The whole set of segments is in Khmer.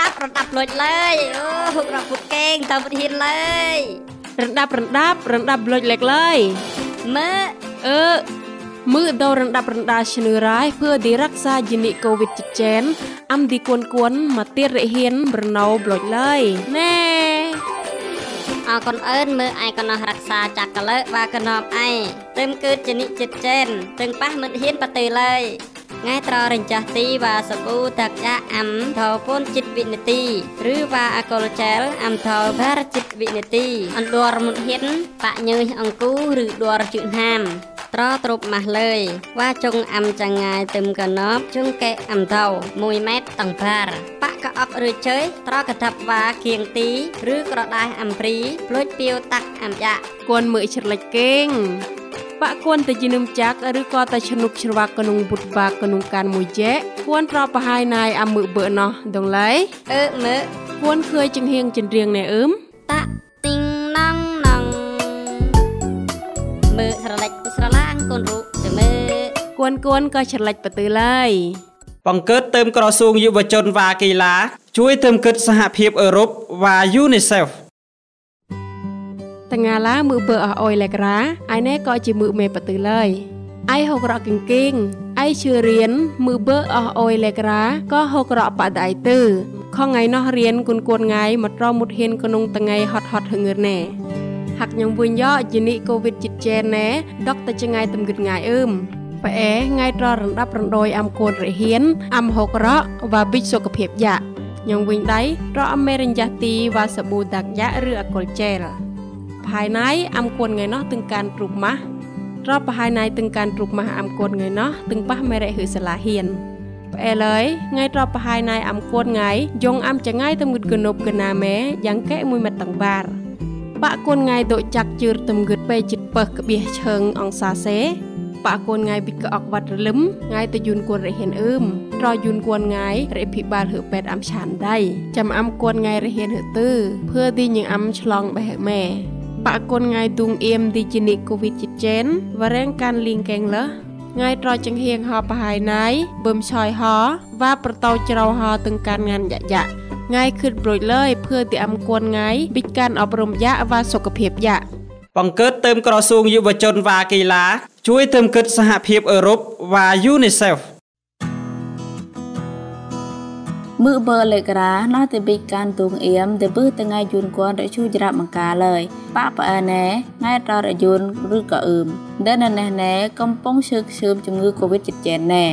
ដាប់រដាប់លួចលើយអូហុករកពុកកេងតើពុទ្ធិនលើយរដាប់រដាប់រដាប់លួចលេកលើយមើអឺមើដល់រដាប់រដាឈ្នឺរ៉ៃភឿឌីរក្សាយនិកូវីដចិចែនអំឌីគួនគួនមកទៀតរិហ៊ានប្រណោលួចលើយណែអរគុណអើនមើឯកណោះរក្សាចាក់កលើបាកណោបឯទឹមគឺជនិចិត្តចេនទឹងប៉ះមិត្តហ៊ានបតេលើយ ថ្ងៃត្ររិញចាស់ទីវ៉ាសប៊ូតាក់យ៉ាអាំថោពូនចិត្តវិនិតិឬវ៉ាអាកុលចែលអាំថោបារចិត្តវិនិតិអណ្ដួរមុនហ៊ានបាក់ញើយអង្គូឬដួរជឿហាមត្រទ្រប់ម៉ាស់លើយវ៉ាចុងអាំចងាយទឹមកណប់ជុងកែអាំថោ1ម៉ែត្រតង្បារបាក់កអប់ឬជើយត្រកថាប់វ៉ាគៀងទី ឬក្រដាសអាំព្រីភ្លួចពីវតាក់អាំយ៉ាក់គួនមើច្រលេចកេង បាក់គួនតែជានឹមចាក់ឬក៏តែឈនុកជ្រវាក់កនុងបុតបាកនុងកានមួយជែគួនប្រប្រហាយណៃអាមើបើណោះដងឡៃអឺមើលគួនឃើញចង្ហៀងចិនរៀងណែអឹមតាក់ទីងណងណងមើលស្រឡេចស្រឡាងកូនរូបទៅមើលគួនគួនក៏ច្រលេចបទៅឡើយបង្កើតទៅមក្រសួងយុវជនវ៉ាកីឡា ជួយទៅមគិតសហភាពអឺរ៉ុបវ៉ា UNICEF តងាឡាមើបើអស់អុយលេក្រាឯណែក៏ជាមើមេបទៅឡើយឯហុករកគង្គីងឯជឿរៀនមើបើអស់អុយលេក្រាក៏ហុករកបដៃទៅខងថ្ងៃនោះរៀនគុនគួនថ្ងៃមកត្រមុតហ៊ានក្នុងតងៃហត់ហត់ហងឿណែហាក់ញងវិញយ៉ជីនីកូវីដជិតចែណែដកតចងៃតំគិតងៃអឺមប៉ែថ្ងៃត្ររំដាប់រំដយអំគួនរហ៊ានអំហុករកវ៉ាប៊ិចសុខភាពយ៉ាញងវិញដៃត្រអមេរិញយ៉ាទីវ៉ាសាប៊ូដាក់យ៉ាឬអកុលចែល perhaihnai amkuan ngai noh tengkan rumah ro perhaihnai tengkan rumah amkuan ngai noh tengpah merek hu salahian ផ្អែលយងៃត្រប់ប្រហែលណៃអំគួនងៃយងអំចងៃទំងឹតកនុបកណាមេយ៉ាងកែមួយមិត្តទាំងបារបាក់គួនងៃដូចចាក់ជឿទំងឹតពេជិតពើក្បៀសឈើងអង្សាសេបាក់គួនងៃពីកអកវត្តរលឹមងៃទៅយូនគួនរហៀនអឹមត្រយូនគួនងៃរិភិបាលហឺពេតអំឆានដៃចាំអំគួនងៃរហៀនហឺទឺភឿទីញងអំឆ្លងបេះម៉ែ បកគុនងៃទួងអៀមទីជនិកូវីតជិតជែនវរេងកាន់លីងកេងលះងៃត្រចង្ហៀងហបហៃណៃបឹមឆយហវ៉ាប្រតោច្រោហទាំងការងានយ៉ាយ៉ាងៃគិតប្រួយលើយភឿទីអំគួនងៃពីការអប់រំយ៉ាវ៉ាសុខភាពយ៉ាបង្កើតទៅក្រសួងយុវជនវ៉ាកីឡា ជួយទៅគិតសហភាពអឺរ៉ុបវ៉ា UNICEF មើលលេខរាណោះទៅពីការទួងអៀមទៅពឹសថ្ងៃយូនគាន់រជូចរាប់បង្ការលើយប៉ប៉អែណែណែតរយូនឬក៏អឹមដែលណែណែកំពុងឈឺខ្ជើមជំងឺកូវីដចិត្តចែនណែ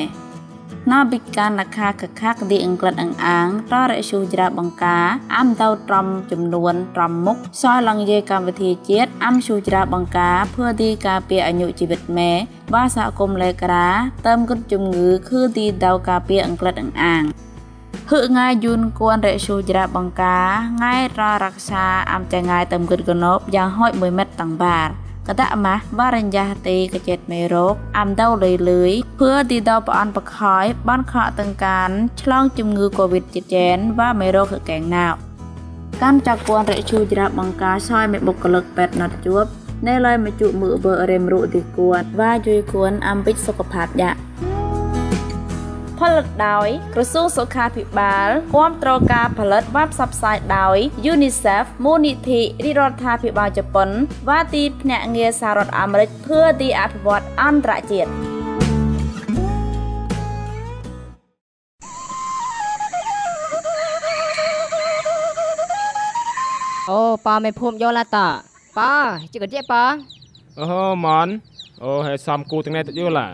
ណោះពីការណខាកខាកទីអង់គ្លេសអង្អាងតរជូចរាប់បង្ការអាំទៅត្រំចំនួនត្រំមុខសោះឡងយេកម្មវិធីជាតិអាំជូចរាប់បង្ការភឿទីការពារអាយុជីវិតម៉ែបាសហគមន៍លេខរាតាមគុណជំងឺគឺទីដៅការពារអង់គ្លេសអង្អាង ហឹកងាយយូនគួនរស៊ូច្រាបង្ការងាយររក្សាអំចងាយតំគិតកណប់យ៉ាងហូច1មេត្រតាំងបាកតម៉ាស់បរិញ្ញាទេកចិត្តមេរោគអំដៅលយលឿយភឿទីដល់ប្រអនបខ້ອຍបនខកតង្កានឆ្លងជំងឺកូវីដជាចែនវ៉ាមេរោគកែងណៅកាន់ចាក់គួនរស៊ូច្រាបង្ការឆ້ອຍមេបុគ្គលិកពេទ្យណាត់ជួបនៅឡើយមកជួបមើលបើរេមរុទីគួនវ៉ាជួយគួនអំពីសុខភាពយ៉ា ផលិតដោយក្រសួងសុខាភិបាលគាំទ្រការផលិត và ផ្សព្វផ្សាយដោយ UNICEF មូលនិធិរាជរដ្ឋាភិបាលជប៉ុន và ទីភ្នាក់ងារសហរដ្ឋអាមេរិកพื่อទីអភិវឌ្ឍអន្តរជាតិអូប៉មេភូមិយកឡាតប៉ជិះកជាប៉អូហូមនអូហើយសំគូទាំងនេះទៅយល់ឡា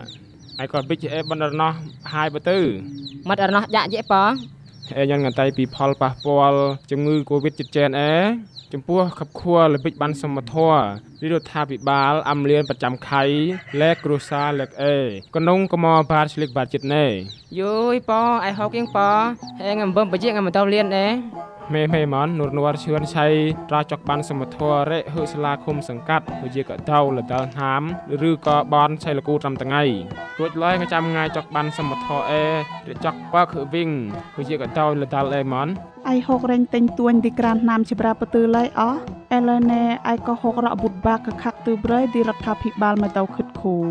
ហើយក៏ប៊ិចអេបណ្ដណោះហាយបើទៅមាត់អរណោះយ៉ាក់យេប៉អេញ៉ានងតៃពីផលប៉ះពាល់ជំងឺ Covid ចិត្តចែនអេចំពោះខັບខួរល្បិចបានសមធររាជរដ្ឋាភិបាលអំលៀនប្រចាំខៃលេខគ្រួសារលេខអេកនុងកមបាទឆ្លៀកបាទចិត្តណែយយប៉អៃហោកៀងប៉ហេងអំបំបជាងអំតោលៀនអេ មេមេមននួរនួរឈឿនឆៃត្រាចកបានសមធររេហឺស្លាឃុំសង្កាត់វិជាកតៅលដលហាមឬក៏បនឆៃលគូត្រំតងៃរួចឡើយកចាំងាយចកបានសមធរអេរចកបើគឺវិញវិជាកតៅលដលអេមនឯហុករែងតែងទួញទីក្រានណាមច្រាបទៅឡៃអោះអេឡណែឯក៏ហុករកបុតបាកខាក់ទៅប្រៃទីរដ្ឋាភិបាលមកទៅខិតខូម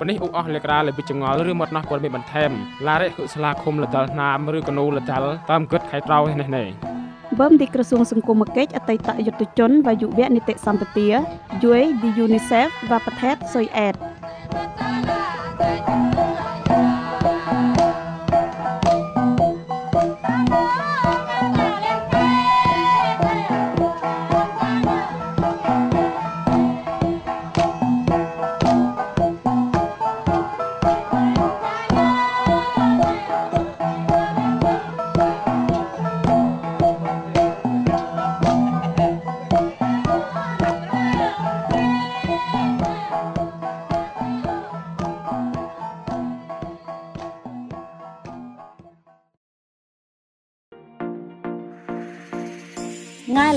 ប៉នេះឧអស់លេក្រាលេបិចងល់ឬមកណោះពលមានបន្ថែមឡារេហុស្លាឃុំលដាល់ណាមឬកនូលដាល់តាមគិតខៃត្រោនេះនេះបើមទីក្រសួងសង្គមគិច្ចអតីតយុទ្ធជន và យុវនីតិសម្បទាយួយ the UNICEF và ប្រទេសសុយអេត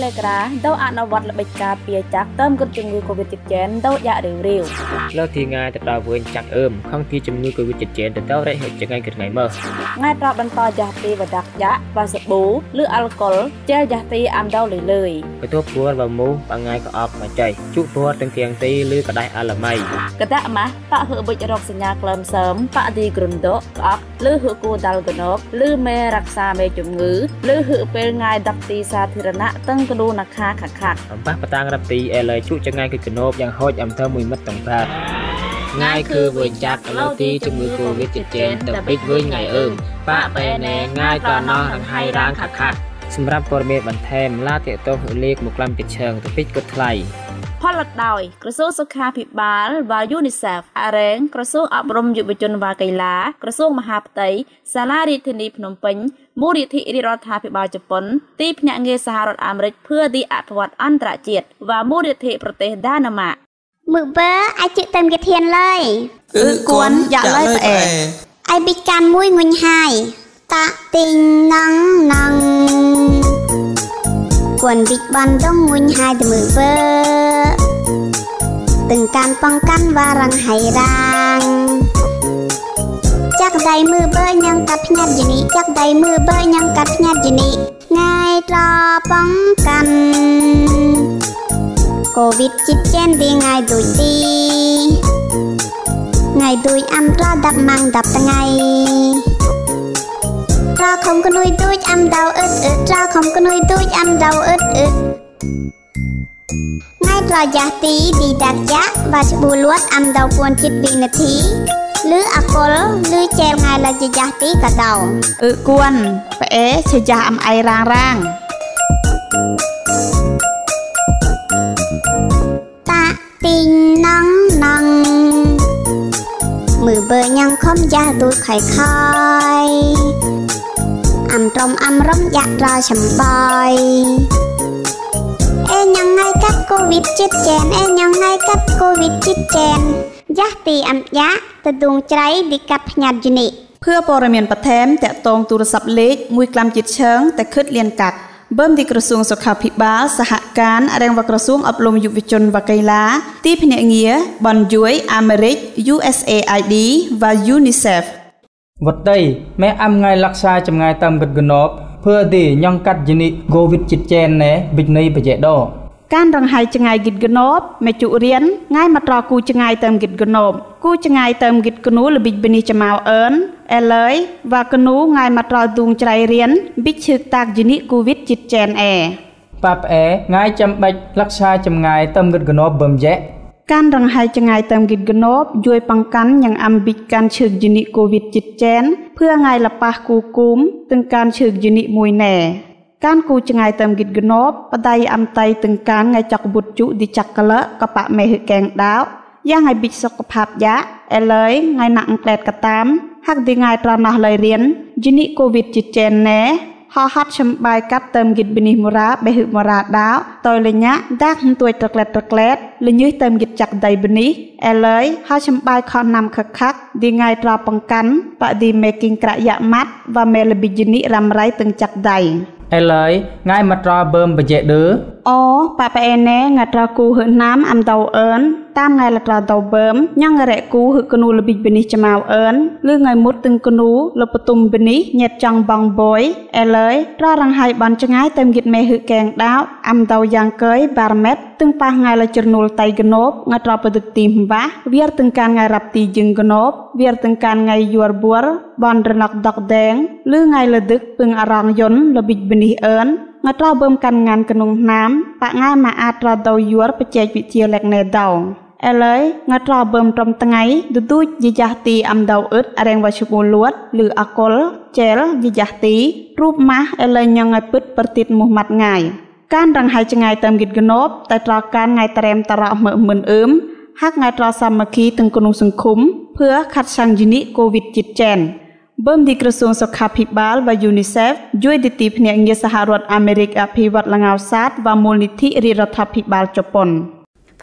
លេក្រាដោអនុវត្តល្បិចការពារចាក់តើមគិតជំងឺ Covid-19 ដោយ៉ារីវរីវលើទីងាយទៅដល់វិញចាក់អឺមខំទីជំងឺ Covid-19 ទៅដល់រេហិចថ្ងៃក្រថ្ងៃមើលងាយប្រាប់បន្តយ៉ាស់ទីវដាក់យ៉ាក់វ៉ាសាប៊ូឬអាល់កុលជែលយ៉ាស់ទីអាំដោលីលើយបន្ទោពួរបើមូបងាយក៏អបមកចៃជក់ពួរទាំងទៀងទីឬកដៃអាឡម៉ៃកតាម៉ាស់ប៉ហឺបិចរកសញ្ញាក្លឹមសើមប៉ឌីគ្រុនដកក្អកឬហឺគូដាល់កណប់ឬមេរក្សាមេជំងឺឬហឺពេលងាយដាក់ទីសាធារណៈទាំងកនូណាខាខាខាក់អំប៉ះបតាងរ៉ាប់ទីអេលើជក់ចងាយគឺកណប់យ៉ាងហូចអំធើមួយមិត្តតងតាងាយគឺវិញចាក់លើទីជំងឺ Covid-19 ទៅពេកវិញថ្ងៃអឺមប៉បែណែងាយក៏ណោះរង្ហៃរាងខាក់ខាក់សម្រាប់ព័ត៌មានបន្ថែមឡាទាក់ទងលេខមកក្លាំពីឈើងទៅពេកគិតថ្លៃ ផលិតដោយក្រសួងសុខាភិបាល và UNICEF អារែងក្រសួងអប់រំយុវជន và កីឡាក្រសួងមហាផ្ទៃសាលារាជធានីភ្នំពេញមូលនិធិរាជរដ្ឋាភិបាលជប៉ុនទីភ្នាក់ងារសហរដ្ឋអាមេរិកพื่อទីអភិវឌ្ឍអន្តរជាតិ và មូលនិធិប្រទេសដាណាម៉ាកមើបើអាចជិះតាមគេធានឡើយអឺគួនយ៉ាក់លើផ្អែអាយប៊ីកានមួយងុញហាយតាទីងណងណង គន់វិចបានដងងុញហាយទៅមើលវើទឹងកាន់បងកាន់វារាំងហៃរាំងចាក់ដៃមើលបើញ៉ាំកាត់ផ្ញាត់យីនេះចាក់ដៃមើលបើញ៉ាំកាត់ផ្ញាត់យីនេះងាយត្របងកាន់កូវីដជិតចែនពីងាយដូចទីថ្ងៃដូចអំត្រដាប់ម៉ាំងដាប់ថ្ងៃ ត្រខំកនុយដូចអាំដៅអឹតអឹតត្រខំកនុយដូចអាំដៅអឹតអឹតថ្ងៃត្រយ៉ាស់ទីទីដាក់យ៉ាក់បាច្ប៊ូលួតអាំដៅពួនចិត្តវិនាទីឬអកុលឬចែលថ្ងៃឡាជាយ៉ាស់ទីក៏ដៅ អំរំអំរំយ៉ាក់រចំបយអេញ៉ាំហើយកាប់កូវីដចិត្តចែនអេញ៉ាំហើយកាប់កូវីដចិត្តចែនយ៉ាស់ទីអំយ៉ាទទួលច្រៃពីកាប់ផ្ញាត់យូនីភឿព័រមានបន្ថែមតកតងទូរស័ព្ទលេខ1ក្លាំជាតិឆើងតែខិតលៀនកាត់បើមទីក្រសួងសុខាភិបាលសហការរាងវក្រសួងអប់រំយុវជនវកីឡាទីភ្នាក់ងារបានជួយអាមេរិក USAID và UNICEF វតីម៉ែអាំងៃលក្ខាចំងាយតាមកឹកកណប់ភឿទីញងកាត់យនីគូវីតជិតចែនណែបិញនៃបជាដោការរងហៃចងាយគិតកណប់មេជុរៀនងាយមត្រគូចងាយតើមគិតកណប់គូចងាយតើមគិតកនូលបិចបិនេះចមៅអឿនអែលើយវ៉ាកនូងាយមត្រទូងច្រៃរៀនបិឈឹកតាកយនីគូវីតជិតចែនអែប៉ាប់អែងាយចាំបាច់លក្ខាចំងាយតើមគិតកណប់បំយ៉ែ Kan ranghai tam git genop juai pangkan yang ambik kan chuk jini covid jit chen phua ngai lapah ku kum tung kan chuk jini mui ne kan ku chengai tam git genop padai amtai tung kan ngai chak but chu di chak kala kapak me hư keng dao ya ngai bik sok phap ya elai ngai nak ngklet katam hak di ngai tra nah lai rien jini covid jit chen ne ណប់បដៃអំតៃទាំងការងាយចកបុតជុឌីចកលកបៈមេហឹកែងដាវយ៉ាងឲ្យប៊ីចសុខភាពយ៉ាអេលើយថ្ងៃណាក់អង្ក្លែតកតាមហាក់ទីថ្ងៃត្រណោះលើយរៀនយនីកូវីដចិត្តចែនណែហោហាត់ចំបាយកាត់ទៅមគិតបនីមរាបេហឹមរាដាវតយលញ្ញាដាក់ទួយត្រក្លែតត្រក្លែតលញឹទៅមគិតចាក់ដៃបនីអេលើយហោចំបាយខណាំខខកទីថ្ងៃត្របង្កាន់បឌីមេគិងក្រយ៉ាម៉ាត់វ៉ាមេលប៊ីជនីរ៉ាំរៃទាំងចាក់ដៃឥឡូវងាយមកត្របឺមបជាដឺអូប៉ាប៉ែណែងាត្រគូហឺណាមអំដៅអឿន តាមថ្ងៃលត្រដៅបឺមញ៉ងរែគូហឺកនូលប៊ីបនេះចម៉ៅអឿនលឺថ្ងៃមុតទឹងកនូលបតុំបនេះញាតចង់បងបុយអេលើយត្ររងហើយបនចងាយតែមគិតមេហឺកែងដាវអំដៅយ៉ាងកើយបារម៉េតទឹងប៉ះថ្ងៃលចរនូលតៃកណូបងាត្របទឹកទីមបាវារទឹងកានថ្ងៃរាប់ទីយឹងកណូបវារទឹងកានថ្ងៃយួរបួរបនរណកដកដែងលឺថ្ងៃលដឹកពឹងអរងយុនលប៊ីបនេះអឿនងត្របឹមកាន់ងានក្នុងណាមបងាយមកអាចត្រដៅយួរបច្ចេកវិទ្យាលេកណេដៅ ឥឡូវងើត្របើមត្រំថ្ងៃទទូចយយះទីអំដៅអ៊ឹតរៀងវឈមូលលួតឬអកុលចែលយយះទីរូបម៉ាស់ឥឡូវញ៉ងឲ្យពឹតប្រទីតមោះម៉ាត់ងាយការរងហើយចងាយតាមគិតគណប់តែត្រកានងាយត្រែមតរមើមិនអឹមហាក់ងាយត្រសាមគ្គីទាំងក្នុងសង្គមភឿខាត់សាំងយីនីកូវីដជីតចែនបើមទីក្រសួងសុខាភិបាល và UNICEF ជួយទីទីភ្នាក់ងារសហរដ្ឋអាមេរិកអភិវឌ្ឍលងៅសាទ và មូលនិធិរាជរដ្ឋាភិបាលជប៉ុន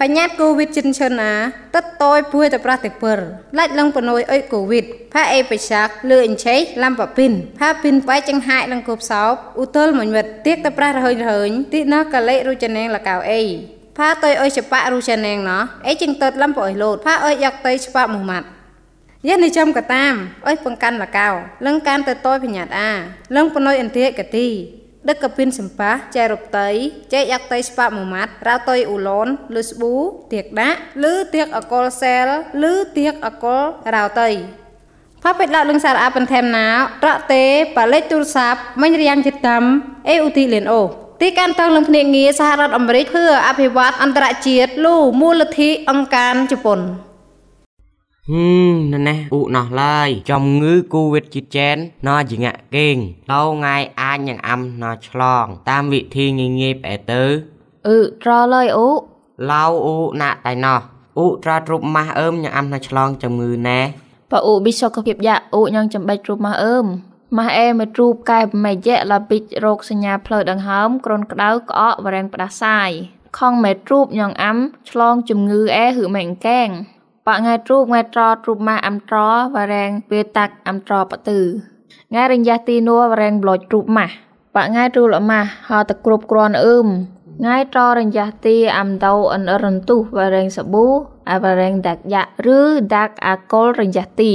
បញ្ញាតកូវីដចិនឈើណាទឹកតយពួយទៅប្រះទៅពើឡាច់លងបណួយអុយកូវីដផាអេបឆាក់លឺអិនឆេឡាំប៉ពីនផាពីនបែចចង្ហាយលងគប់សោបឧទលមញវិតទៀកទៅប្រះរហើញរហើញទីណកលេរុចណេងលកៅអេផាតយអុយច្បាក់រុចណេងណោះអេចិងតតឡាំប៉អុយលោតផាអុយយកតៃច្បាក់មុហម៉ាត់យានិចំកតាមអុយបង្កាន់លកៅលឹងកាន់ទៅតយបញ្ញាតអាលឹងបណុយអន្ទាកទី ដឹកកពីនសម្ប៉ះចែរົບតៃចែកយ៉ាក់តៃស្ប៉ាមួយម៉ាត់រៅតុយអ៊ូឡនលឺស្ប៊ូទៀកដាក់លឺទៀកអកុលសែលលឺទៀកអកុលរៅតៃផាពេតឡាលឹងសារអាបន្ថែមណារ៉តេប៉ាលេចទូរស័ព្ទមិញរៀងចិត្តតាមអេអ៊ូទីលៀនអូទីកាន់តងលំភ្នាក់ងារសហរដ្ឋអាមេរិកพื่อអភិវឌ្ឍអន្តរជាតិលូមូលធិអង្គការជប៉ុន ហឹមណណេះអ៊ូណោះឡើយចំងឺគូវិតជីចែនណោជាងាក់គេងឡូងាយអាចញ៉ាំអំណោឆ្លង តាមវិធីងាយងាយបែទៅអឺត្រឡើយអ៊ូឡៅអ៊ូណាក់តៃណោះអ៊ូត្រទ្រុបម៉ាស់អើមញ៉ាំអំណោឆ្លងជំងឺណែបើអ៊ូប៊ីសុខភាពយ៉ាអ៊ូញ៉ាំចំបេចទ្រុបម៉ាស់អើមម៉ាស់អេមកទ្រូបកែមិនយៈឡាពីចរោគសញ្ញាផ្លូវដង្ហើមគ្រុនក្តៅក្អកវរែងផ្ដាសាយខំមេទ្រូបញ៉ងអាំឆ្លងជំងឺអេហឺម៉ែងកែង បងៃទ្រូបងៃត្រទ្រូបម៉ាអំត្រវរែងវាតាក់អំត្របទឺងៃរញយ៉ាទីនួវរែងប្លុចទ្រូបម៉ាបងៃទ្រូលម៉ាហតគ្រប់គ្រាន់អ៊ឹមងៃត្ររញយ៉ាទីអំដៅអនរនទុវរែងសប៊ូអវរែងដាក់យ៉ាឬដាក់អាកុលរញយ៉ាទី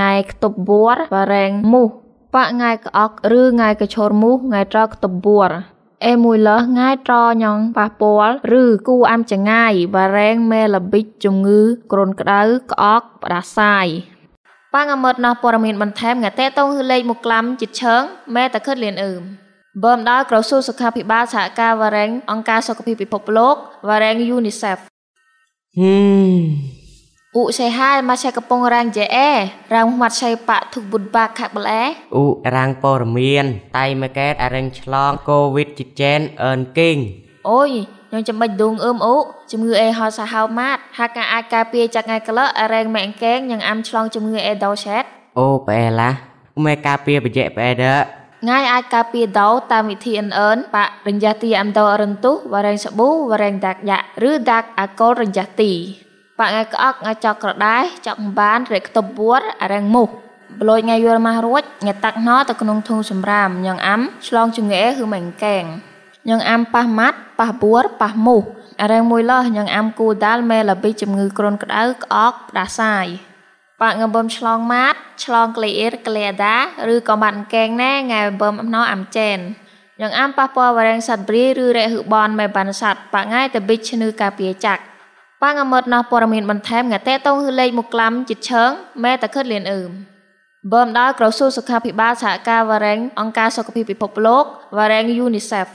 ងៃខ្ទប់បួរវរែងមុះបងៃក្អកឬងៃកឈរមុះងៃត្រខ្ទប់បួរ អេមួយលើងាយត្រញងប៉ះពាល់ឬគូអាំចងាយបារែងមេលប៊ិចជំងឺគ្រុនក្តៅក្អកផ្ដាសាយប៉ាងអមត់ណោះព័ត៌មានបន្ថែមងាតេតងហឺលេខមកក្លាំចិត្តឈើងម៉ែតខិតលៀនអឺមបើមដល់ក្រសួងសុខាភិបាលសហការវរែងអង្គការសុខភាពពិភពលោកវរែង UNICEF ហឹម ឧសេហាលមកឆែកំពុងរាងជេអេរាងមាត់ឆៃបាក់ទុកបុនបាក់ខាក់បលែឧរាងព័រមានតៃមកែតអរិងឆ្លងកូវីដជីចែនអឺនគីងអូយខ្ញុំចាំបាច់ដួងអឹមអូជំងឺអេហោសាហៅម៉ាត់ហាក់ការអាចការពារចាក់ថ្ងៃក្លអរែងម៉ែងកែងញ៉ាំអាំឆ្លងជំងឺអេដោឆេតអូបែឡាម៉ែការពារបជាបែដងាយអាចការពារដោតាមវិធីអិនអឺនបាក់រញ្ញះទីអំដោរន្ទុះវរែងសាប៊ូវរែងដាក់យ៉ាឬដាក់អាកុលរញ្ញះទី បាក់ងាយក្អកងាយចកក្រដែចកបានរែកខ្ទប់ពួររែងមុខប្លួយងាយយល់ម៉ាស់រួចងាតាក់ណទៅក្នុងធុងសម្រាមញ៉ងអាំឆ្លងជំងឺគឺមិញកែងញ៉ងអាំប៉ះម៉ាត់ប៉ះពួរប៉ះមុខរែងមួយលោះញ៉ងអាំគូដាល់មេលប៊ីជំងឺគ្រុនក្តៅក្អកផ្ដាសាយបាក់ងបំឆ្លងម៉ាត់ឆ្លងក្លេអ៊ីរក្លេដាឬក៏បាត់កែងណែងាយបំអំណោអាំចែនយ៉ាងអាំប៉ះពាល់វរែងសត្វព្រីឬរែហឺបនមេបានសត្វបាក់ងាយទៅប៊ីឈ្នឺការពារចាក់ ប៉ាងអមត់ណោះព័ត៌មានបន្ថែមងាតេតងហឺលេខមកក្លាំចិត្តឈើងម៉ែតខិតលៀនអឺមបើមដល់ក្រសួងសុខាភិបាលសហការវ៉ារ៉េងអង្គការសុខភាពពិភពលោកវ៉ារ៉េង UNICEF